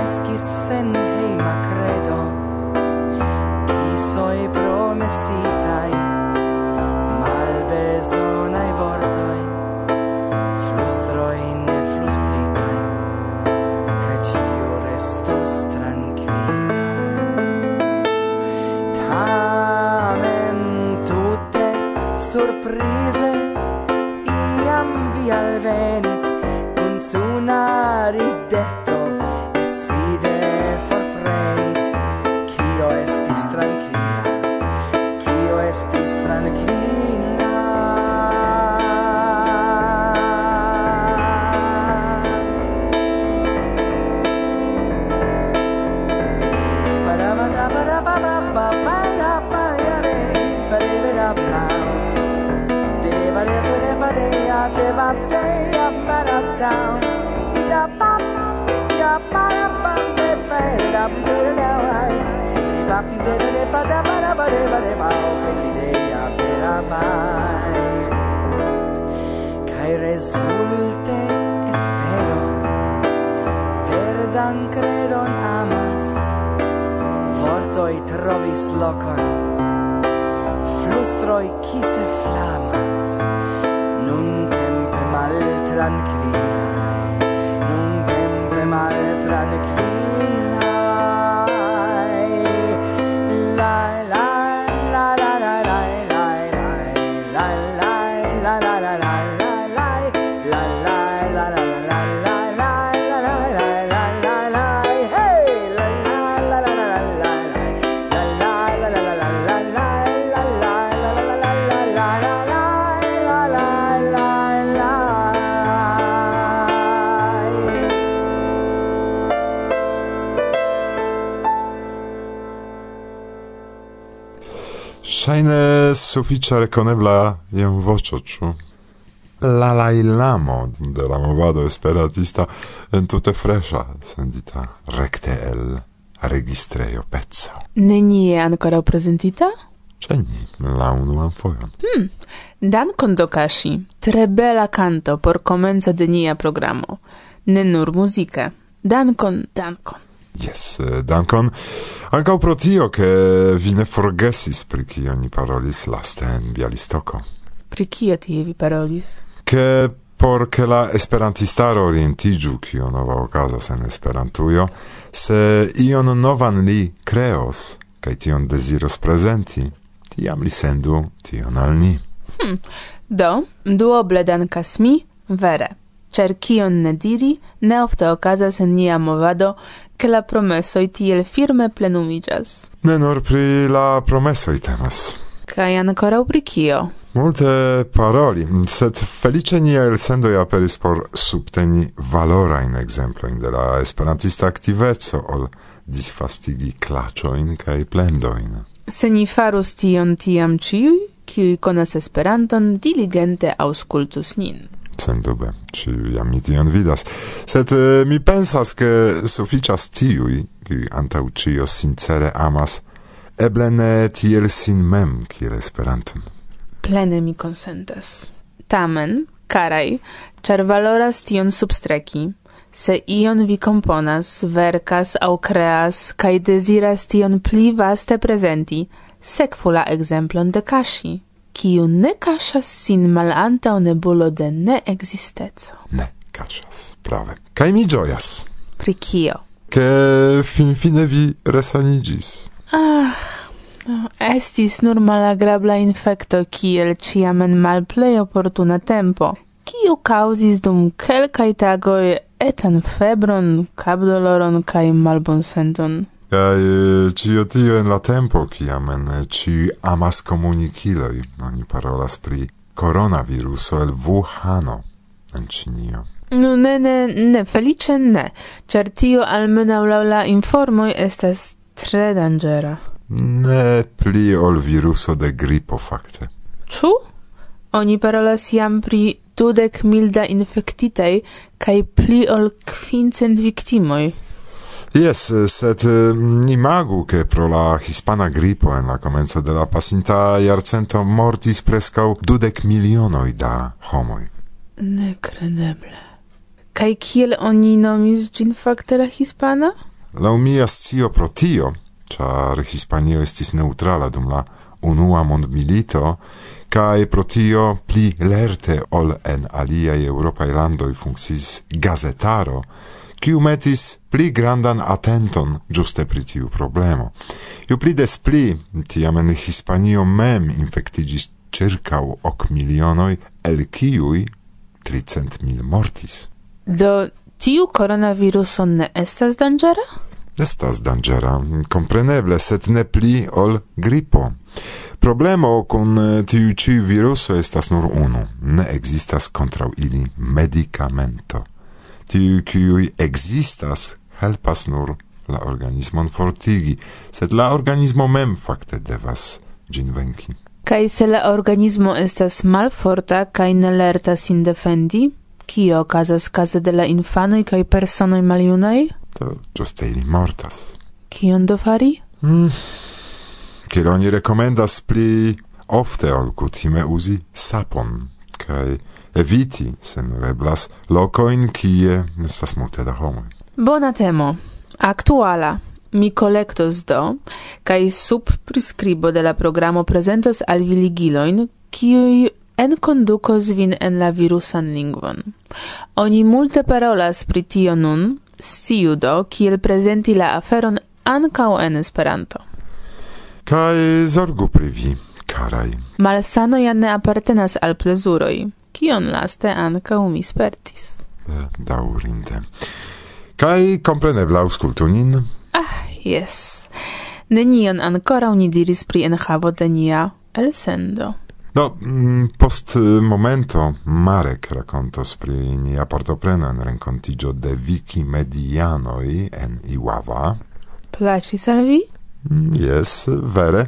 crescis sen heima credo Isoi promesitai Malbesonai vortoi Flustroi ne flustritai Ca ciu restos tranquilla Tamen tutte surprise Iam vi alvenis cun sunari Stepping his bop, did it, but that, but that, but that, but that, but that, dabei Kai resulte espero Verdan credon amas Vortoi trovis locon Flustroi kise flamas Nun tempe mal tranquilla versaine sufiĉe rekonebla jen voĉo ĉu la lailamo de la movado esperatista entute fresha sendita rekte el registrejo pezzo. Nenie ancora presentita? ni, la unuan fojon. Hmm, dankon do Kaŝi. Tre bela kanto por komenco de nia programo. Ne nur muzike. Dankon, dankon. Yes, uh, dankon. Ankaŭ pro tio, ke vi ne forgesis pri kio ni parolis laste en Bialistoko. Pri kio tie vi parolis? Ke por ke la esperantistaro orientiĝu kio nova okazas en Esperantujo, se ion novan li kreos kaj tion deziros prezenti, tiam li sendu tion al ni. Hm, do, duoble dankas mi, vere. Cer kion ne diri, ne ofte okazas en nia movado, che la promessoi tiel firme plenumigas. Ne nur pri la promessoi temas. Kaj ancora pri kio? Multe paroli, sed felice ni el sendoi aperis por subteni valora in exemplo in de la esperantista activezzo ol disfastigi clacioin cae plendoin. Se ni farus tion tiam ciui, ciui conas esperanton diligente auscultus nin sendube, ĉiuj jam mi tion vidas, sed eh, mi pensas, ke sufiĉas tiuj, kiuj antaŭ ĉio sincere amas, eble ne tiel sin mem kiel Esperanton. Plene mi konsentas. Tamen, carai, char valoras tion substreki, se ion vi componas, verkas au creas, kai desiras tion pli vaste presenti, secfula exemplon de Kashi kiu ne cachas sin mal nebulo de ne. Ne kaŝas, prave. Kaj mi ĝojas. Pri kio? Ke finfine vi resaniĝis. Ah, no, estis nur malagrabla infecto kiel ciam en malplej oportuna tempo, kiu causis dum kelkaj tagoj etan febron, cabdoloron kaj malbonsenton. Kaj cio tio en la tempo, kiam en ci amas komunikiloj, oni parolas pri koronaviruso el Wuhano en Ĉinio. No, ne, ne, ne, felice ne, cer tio almenaŭ lau la informoi estas tre dangera. Ne pli ol viruso de gripo fakte. Ču? Oni parolas jam pri dudek milda infektitaj kaj pli ol kvincent victimoi. Yes, eh, sed eh, imagu che pro la hispana gripo en la comenzo de la pasinta jarcento mortis prescau dudek milionoi da homoi. Necredeble. Kai kiel oni nomis gin facte la hispana? La mia scio pro tio, char Hispanio estis neutrala dum la unua mondmilito, kai pro tio pli lerte ol en aliai eŭropaj landoi funkciis gazetaro, kiu metis pli grandan atenton giuste pri tiu problemo. Ju pli des pli, tiam en Hispanio mem infectigis circau ok milionoi, el kiui tricent mil mortis. Do tiu coronaviruso ne estas dangera? Estas dangera, compreneble, sed ne pli ol gripo. Problemo con eh, tiu ci viruso estas nur unu, ne existas contrau ili medicamento tiu kiuj existas helpas nur la organismon fortigi, sed la organismo mem fakte devas gin venki. Kaj se la organismo estas malforta kaj ne lerta sin defendi, kio okazas kaze de la infanoj kaj personoj maljunaj? To ĝuste ili mortas. Kion do fari? Mm. Kiel oni rekomendas pli ofte ol kutime uzi sapon kaj eviti, se nur eblas, locoin kie estas multe da homo. Bona temo, aktuala. Mi collectos do, cae sub prescribo de la programo presentos al vi ligiloin, kiui en conducos vin en la virusan lingvon. Oni multe parolas pri tio nun, sciu do, kiel presenti la aferon ancao en Esperanto. Kai zorgu pri vi, carai. Malsano ja ne apartenas al plezuroi kion laste anca mi spertis. Eh, Daurinde. Kaj komprenebla aŭskultu nin. Ah, jes. Nenion ancora ni diris pri enhavo de nia elsendo. No, mm, post eh, momento Marek rakontos pri nia partoprenan renkontigio de Wikimedianoi en Iława. Placis al vi? Mm, yes, vere.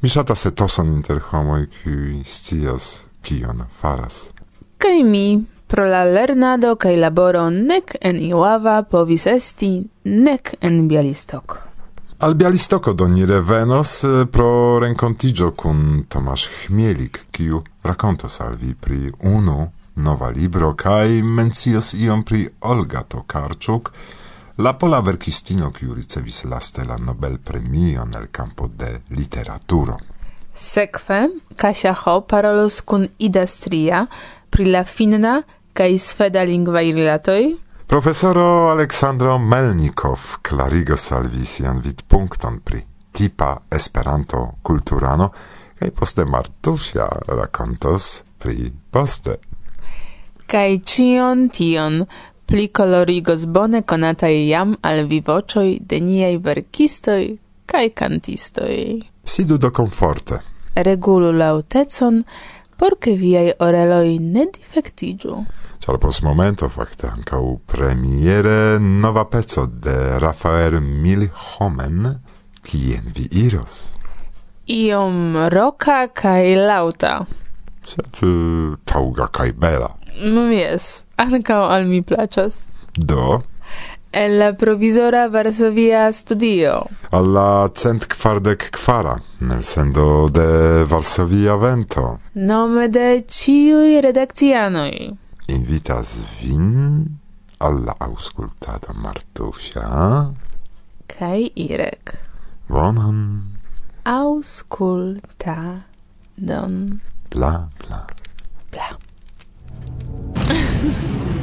Mi se etoson inter homoi qui scias kion faras. Kaj mi, pro la lernado kaj laboro nek en Iława povis esti, nek en Bialystok. Al Bialistoko do ni revenos eh, pro renkontigio kun Tomasz Chmielik, kiu rakontos al vi pri unu nova libro kaj mencios iom pri Olga Tokarczuk, la pola verkistino kiu ricevis laste la Nobel premion el campo de literaturo. Sekve Kasia Ho parolos kun Ida Stria, pri la finna kaj sveda lingvaj rilatoj? Profesoro Aleksandro Melnikov klarigos al vi sian vidpunkton pri tipa Esperanto kulturano kaj poste Martusia rakontos pri poste. Kaj cion tion pli colorigos bone conatai jam al vivocioi de niei verkistoi cae cantistoi. Sidu do conforte. Regulu lautecon, por che viai oreloi ne difectigiu. Ciao pos momento facte ancau premiere nova pezzo de Rafael Milhomen, quien vi iros? Iom roca cae lauta. Sed eh, tauga cae bela. Mm, yes, ancau al mi placas. Do, en la provisora Varsovia studio. Alla cent quardec quara, nel sendo de Varsovia vento. Nome de ciui redakcianoj. Invitas vin alla auscultada Martusia. Kai Irek. Bonan. Ausculta don. Bla, bla. Bla.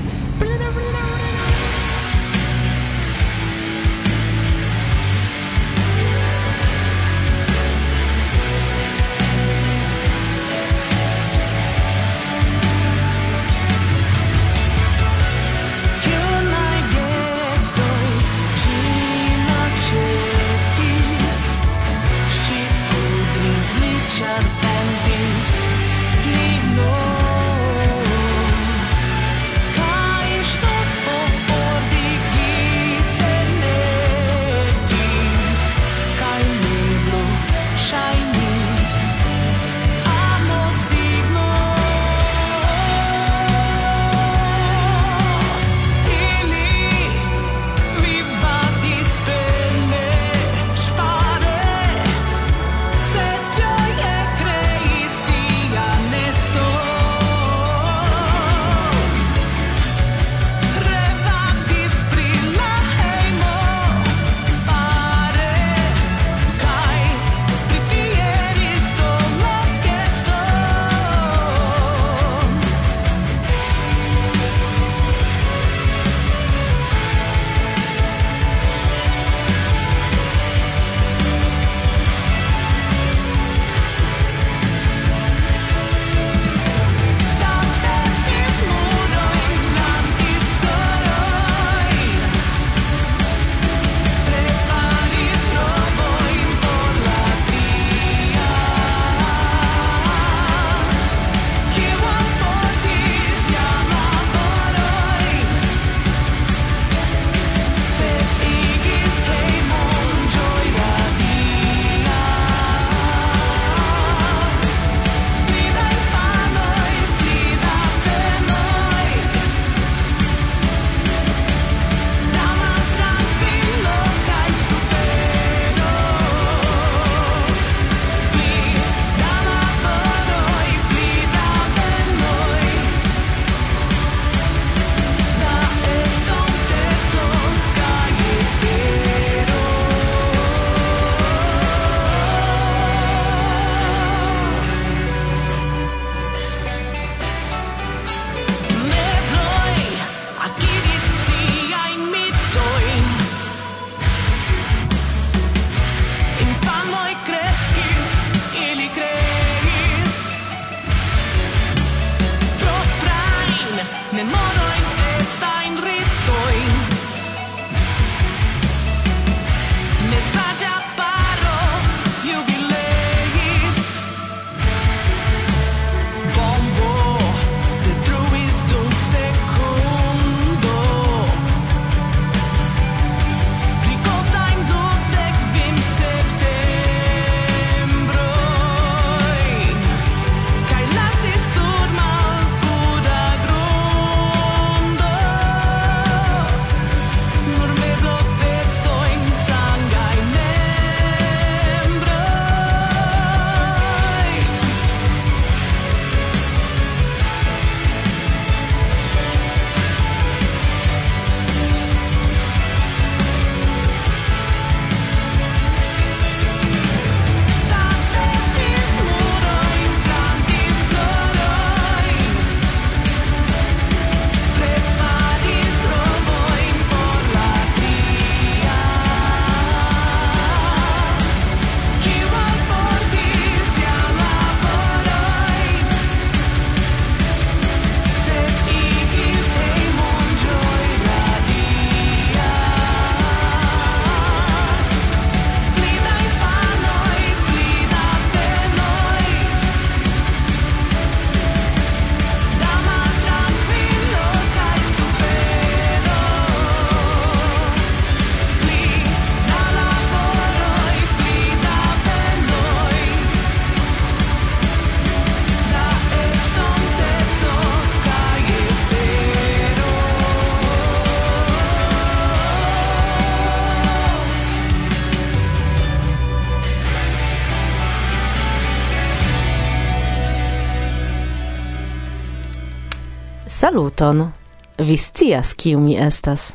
Saluton! Vi scias kiu mi estas.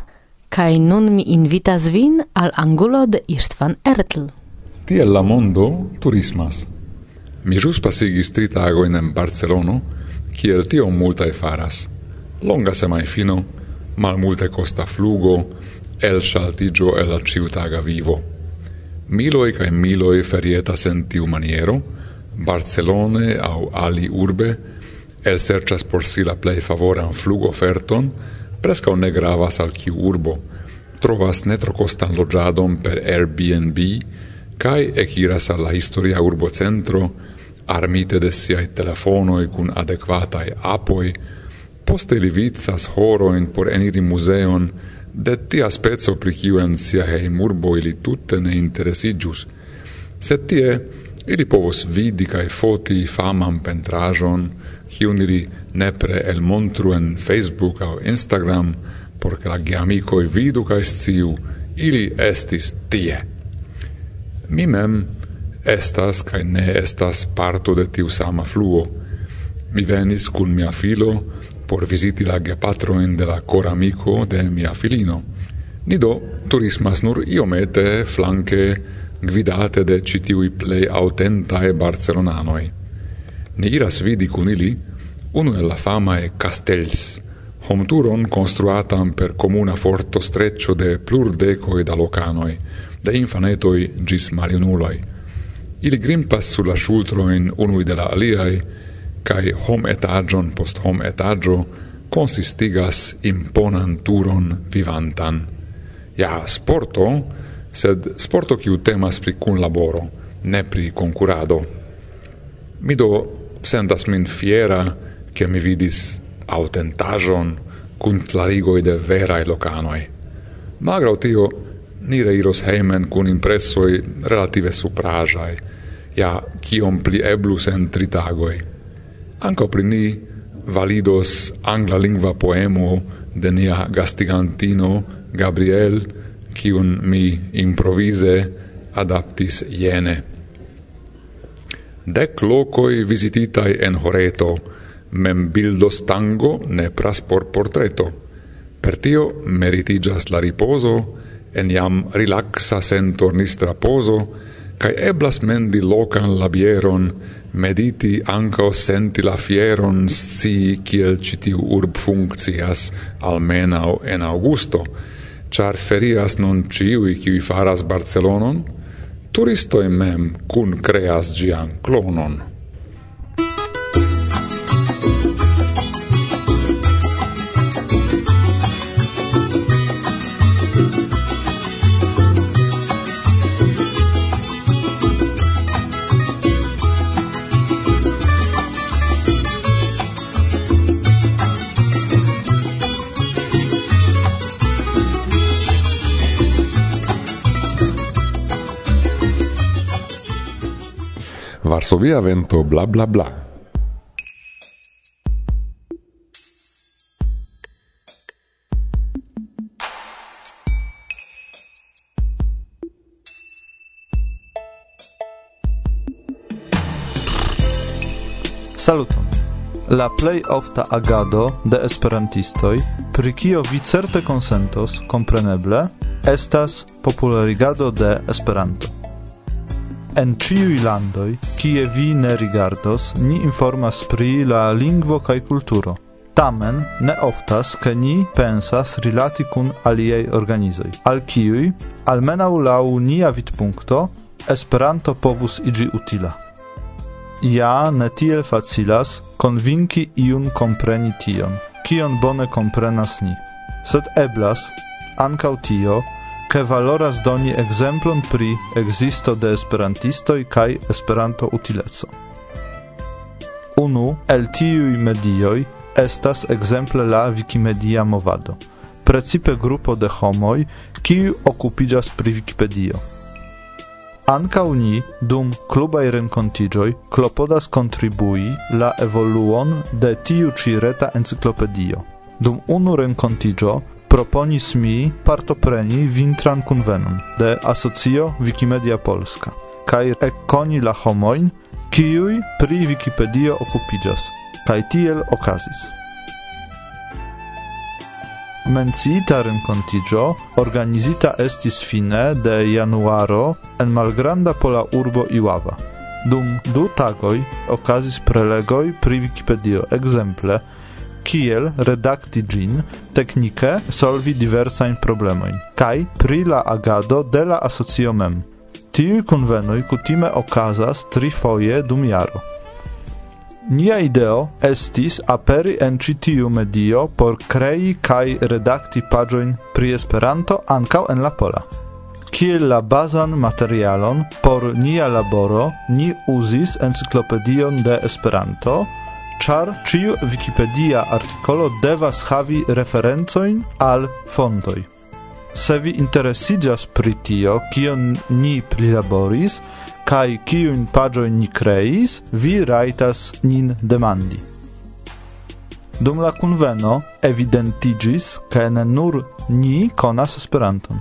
Kaj nun mi invitas vin al angulo de Istvan Ertl. Tiel la mondo turismas. Mi ĵus pasigis tri tagojn en Barcelono, kiel tiom multaj faras. Longa semajfino, malmulte costa flugo, el elŝaltiĝo el la ĉiutaga vivo. Miloj kaj miloj ferietas en tiu maniero, Barcelone aŭ ali urbe, el serĉas por si la plej favoran flugoferton, presca ne gravas al kiu urbo, trovas netrokostan loĝadon per Airbnb kaj ekiras al la historia urbocentro armite de siaj telefonoj kun adekvataj apoj, poste li vicas horojn por eniri museon, de tia speco pri kiu en sia hejmurbo ili tutte ne interesiĝus. Sed tie, Ili povos vidi kaj foti famam pentrajon kiun ili nepre elmontru en Facebook au Instagram, por ke la geamikoj vidu kaj sciu, ili estis tie. Mi mem estas kaj ne estas parto de tiu sama fluo. Mi venis kun mia filo por visiti la gepatroin de la coramiko de mia filino. Ni do turismas nur iomete flanque gvidate de citiui plei autentae barcelonanoi. Ni iras vidi cun ili unu el la famae Castells, homturon construatam per comuna forto streccio de plurdecoi da locanoi, de infanetoi gis maliunuloi. Ili grimpas sulla shultroin unui de la aliai, cae hom etagion post hom etagio consistigas imponan turon vivantan. Ja, sporto, sed sporto kiu temas pri kunlaboro, ne pri konkurado. Mi do sentas min fiera, ke mi vidis autentajon kun clarigoi de verae locanoi. Magrau tio, ni reiros heimen kun impressoi relative suprajai, ja kiom pli eblus en tritagoi. Anco pri ni validos angla lingva poemo de nia gastigantino Gabriel kiun mi improvise adaptis jene. Dec locoi visititai en Horeto, mem bildos tango ne pras por portreto. Per tio meritigas la riposo, en iam relaxa sentornistra poso, cae eblas mendi locan labieron, mediti anco senti la fieron sci kiel citiu urb funccias, almenau en augusto, char ferias non ciui qui faras Barcelonon, turistoi mem cun creas gian clonon. Varsovia vento bla bla bla. Saluton. La plej ofta agado de esperantistoj, pri kio vi certe konsentos, kompreneble, estas popularigado de Esperanto. En ciui landoi, kie vi ne rigardos, ni informas pri la lingvo kaj kulturo. Tamen ne oftas, ke ni pensas rilati kun aliei organizoj, al kiuj, almenaŭ laŭ nia vidpunkto, Esperanto povus iĝi utila. Ja ne tiel facilas konvinki iun kompreni tion, kion bone komprenas ni. Sed eblas, ankaŭ tio, ke valoras doni ekzemplon pri ekzisto de esperantistoj kaj Esperanto utileco. Unu el tiuj medioj estas ekzemple la Wikimedia movado, precipe grupo de homoj, kiu okupiĝas pri Wikipedio. Ankaŭ ni dum klubaj renkontiĝoj klopodas kontribui la evoluon de tiu ĉi reta enciklopedio. Dum unu renkontiĝo proponis mi partopreni vintran kunvenon de asocio Wikimedia Polska kai ekkoni la homoin, kiui pri Wikipedio okupiĝas, kaj tiel okazis. Menciita rencontigio organizita estis fine de januaro en malgranda pola urbo Iława. Dum du tagoj okazis prelegoj pri Wikipedio, ekzemple kiel redakti gin, teknike solvi diversajn problemoi, kai pri la agado de la asocio mem. Tiuj convenoi kutime okazas trifoje dum jaro. Nia ideo estis aperi en ĉi tiu medio por krei kaj redakti paĝojn pri Esperanto ankaŭ en la pola. Kiel la bazan materialon por nia laboro ni uzis enciklopedion de Esperanto, char ciu Wikipedia articolo devas havi referencoin al fontoj. Se vi interesigas pri tio, kion ni prilaboris, kaj kiun paĝojn ni kreis, vi rajtas nin demandi. Dum la conveno evidentigis ke ne nur ni konas Esperanton.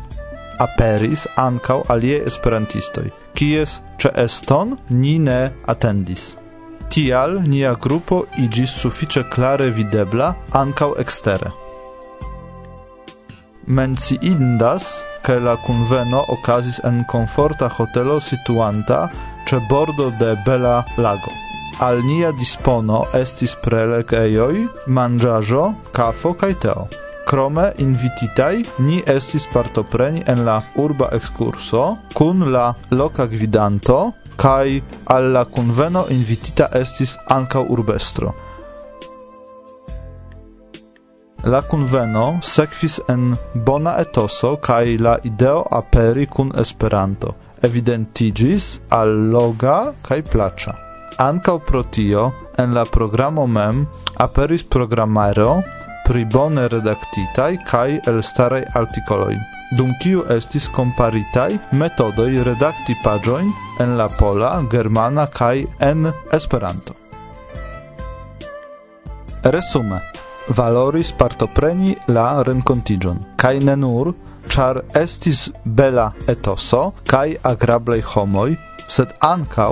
Aperis ankaŭ alie esperantistoi, kies ĉeeston ni ne atendis. Tial nia grupo igis suffice clare videbla ancau extere. Menci indas, che la conveno ocasis en komforta hotelo situanta ce bordo de bela lago. Al nia dispono estis prelegejoj, manĝaĵo, kafo kaj teo. Krome invititaj ni estis partopreni en la urba ekskurso kun la loka gvidanto kai alla conveno invitita estis anca urbestro. La conveno sekvis en bona etoso kai la ideo aperi kun Esperanto. Evidentigis alloga kai plaĉa. Anca pro tio en la programo mem aperis programaro pri bone redaktitaj kaj elstaraj artikoloj dum kiu estis komparitaj metodoj redakti paĝojn en la pola, germana kaj en Esperanto. Resume. Valoris partopreni la renkontiĝon kaj ne nur ĉar estis bela etoso kaj agrablaj homoj, sed ankaŭ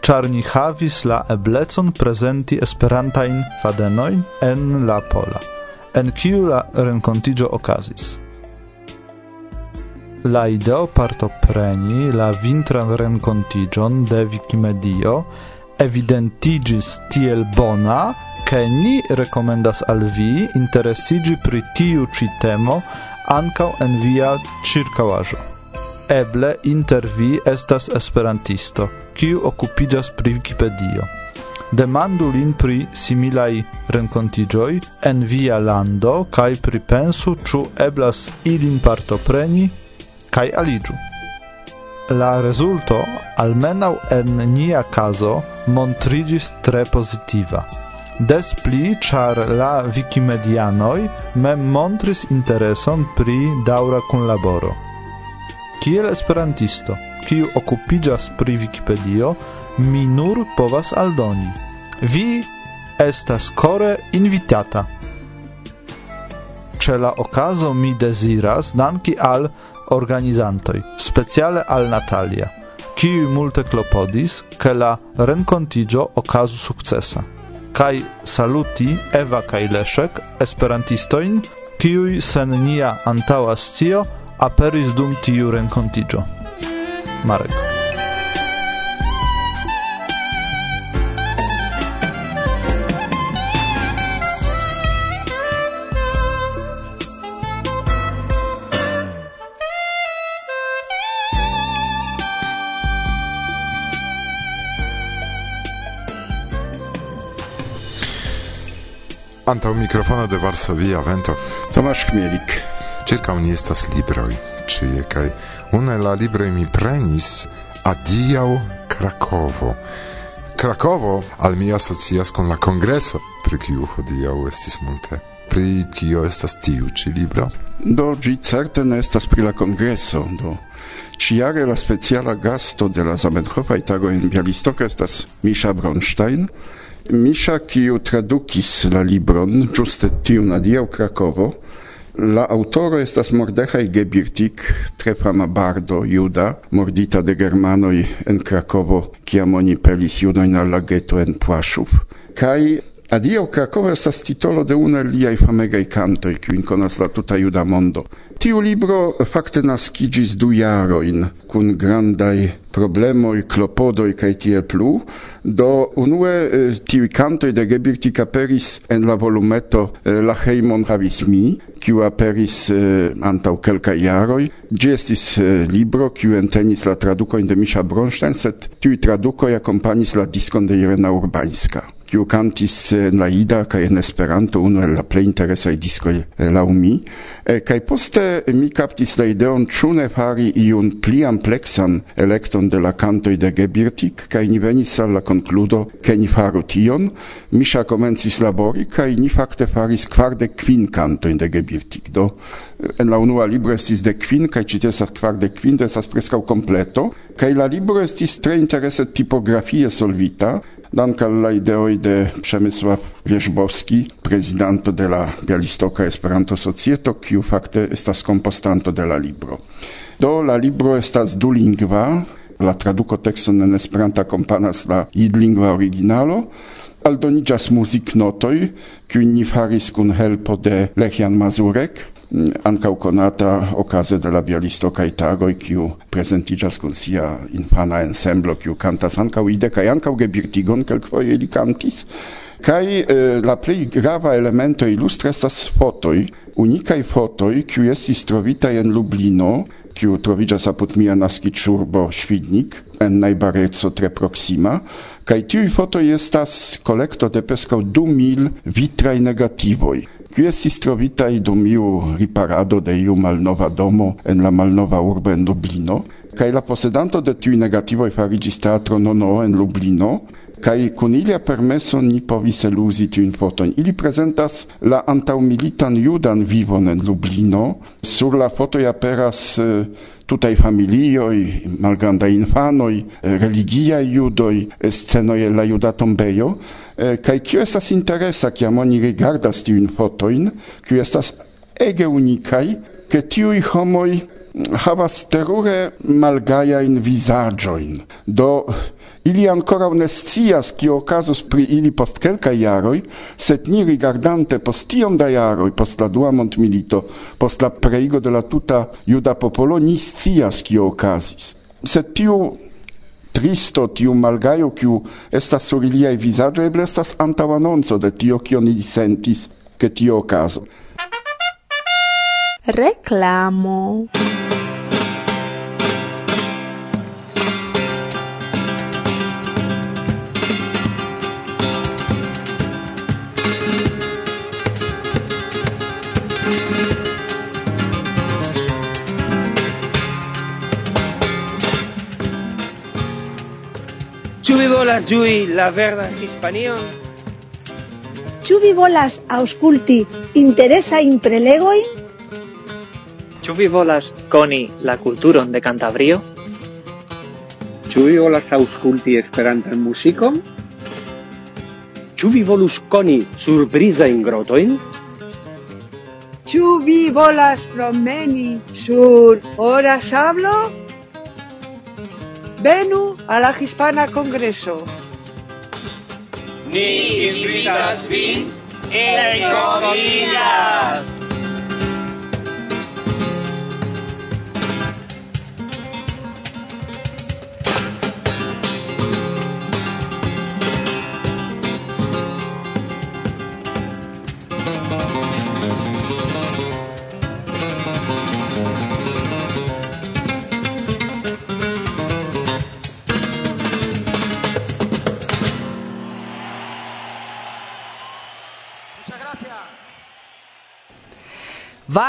char ni havis la eblecon prezenti Esperantajn fadenojn en la pola, en kiu la renkontiĝo okazis. La ideo partopreni la vintran rencontigion de Wikimedio evidentigis tiel bona, ke ni rekomendas al vi interesigi pri tiu ci temo ankaŭ en via ĉirkaŭaĵo. Eble inter vi estas esperantisto, kiu okupiĝas pri Wikipedio. Demandu lin pri similaj renkontiĝoj en via lando kaj pripensu, ĉu eblas ilin partopreni kai aligiu. La rezulto almenau en nia caso, montrigis tre positiva. Des pli, char la Wikimedianoi mem montris intereson pri daura kunlaboro. Kiel esperantisto, kiu okupiĝas pri Wikipedio, mi nur povas aldoni. Vi estas kore invitata. Ĉe la okazo mi deziras danki al organizantoj, speciale al Natalia, kiu multe klopodis, ke la renkontigio okazu sukcesa. Kaj saluti Eva kaj Leszek, esperantistojn, kiuj sen nia antaŭa scio aperis dum tiu renkontigio. Marek. Antał mikrofono de Varsovia vento. Tomasz Chmielik. Ĉirkaŭ ni estas libroj ĉie kaj Une la libroj mi prenis Adiau Krakovo. Krakovo al mi asocias con la congreso, pri kiu hodiau estis multe. Pri kio estas tiu ĉi libro? Do gi certe ne estas pri la congreso, do Ciare la speciala gasto de la Zamenhofaj tago en Bialystok estas Misha Bronstein, Misha, kiu tradukis la libron, ĝuste tiun adiaŭ Krakovo, la autoro estas Mordechai Gebirtik, tre fama bardo juda, mordita de germanoj en Krakovo, kiam oni pelis judojn al la geto en Płaszów. Kaj Adio Krakowa estas titolo de unu el liaj famegaj kantoj, kiujn konas la tuta juda mondo. Tiu libro eh, fakte naskiĝis du jarojn kun grandaj problemoj, klopodoj kaj tiel plu. Do unue eh, tiuj kantoj de Gebirti aperis en la volumeto eh, La hejmon havis mi, kiu aperis antaŭ kelkaj jaroj. Ĝi estis libro, kiu entenis la tradukojn de Misha Bronstein, sed tiuj tradukoj akompanis la diskon de Irena Urbańska kiu kantis en la ida kaj en Esperanto unu el la plej interesaj diskoj eh, laŭ mi. E, kaj poste eh, mi kaptis la ideon ĉu ne fari iun pli ampleksan elekton de la kantoj de Gebirtik? Kaj ni venis al la konkludo ke ni faru tion. Mi komencis labori kaj ni fakte faris kvardek kvin kantojn de Gebirtik do? Eh, en la unua libro estis de kvin kaj ĉi tie estas kvardek kvin estas preskaŭ kompleto kaj la libro estis tre interese tipografie solvita dank al la ideoj de Przemysław Wierzbowski, prezidanto de la Bialistoka Esperanto Societo, kiu fakte estas kompostanto de la libro. Do la libro estas dulingva, la traduko tekston en Esperanto akompanas la idlingva originalo, aldoniĝas muziknotoj, kiujn ni faris kun helpo de Lechian Mazurek, Mm, ankaŭ konata okaze de la bialisto kaj tagoj, kiu prezentiĝas kun sia infana ensemblo, kiu kantas ankaŭ ide kaj ankaŭ gebirtigon kelkfoje li kantis. Kaj eh, la plej grava elemento ilustra estas fotoj, unikaj fotoj, kiu estis trovitaj en Lublino, kiu troviĝas apud mia naskiĝurbo Ŝvidnik, en najbareco tre proksima, kaj tiuj fotoj estas kolekto de preskaŭ du mil vitraj negativoj. Qui estis trovitai dum iu riparado de iu malnova domo en la malnova urbo en Dublino, Kaj la posedanto de tiuj negativoj fariĝis teatro Nono en Lublino, kaj kun ilia permeso ni povis eluzi tiujn fotojn. Ili prezentas la antaŭmilitan judan vivon en Lublino. Sur la fotoj aperas eh, tutaj familioj, malgrandaj infanoj, eh, religiaj judoj, scenoj el la juda tombejo. Eh, kaj kio estas interesa, kiam oni rigardas tiujn fotojn, kiu estas ege unikaj, ke tiuj homoj havas terure malgajajn vizaĝojn. Do ili ankoraŭ ne scias, kio okazos pri ili post kelkaj jaroj, sed ni rigardante post tiom da jaroj, post la dua mondmilito, post la preigo de la tuta juda popolo, ni scias, kio okazis. Sed tiu tristo, tiu malgajo, kiu estas sur iliaj vizaĝo, eble estas antaŭanonco de tio, kion ili sentis, ke tio okazo. Reklamo. volas ĝui la verdan Hispanion? Ĉu vi volas aŭskulti interesajn prelegojn? Ĉu vi volas koni la kulturon de Kantabrio? Ĉu vi volas aŭskulti Esperantan muzikon? Ĉu vi volus koni surprizajn grotojn? Ĉu vi volas promeni sur ora sablo? Venu alla Hispana Congreso. Ni invitas vin en Comillas.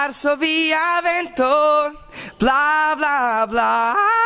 Varsovia vento bla bla bla.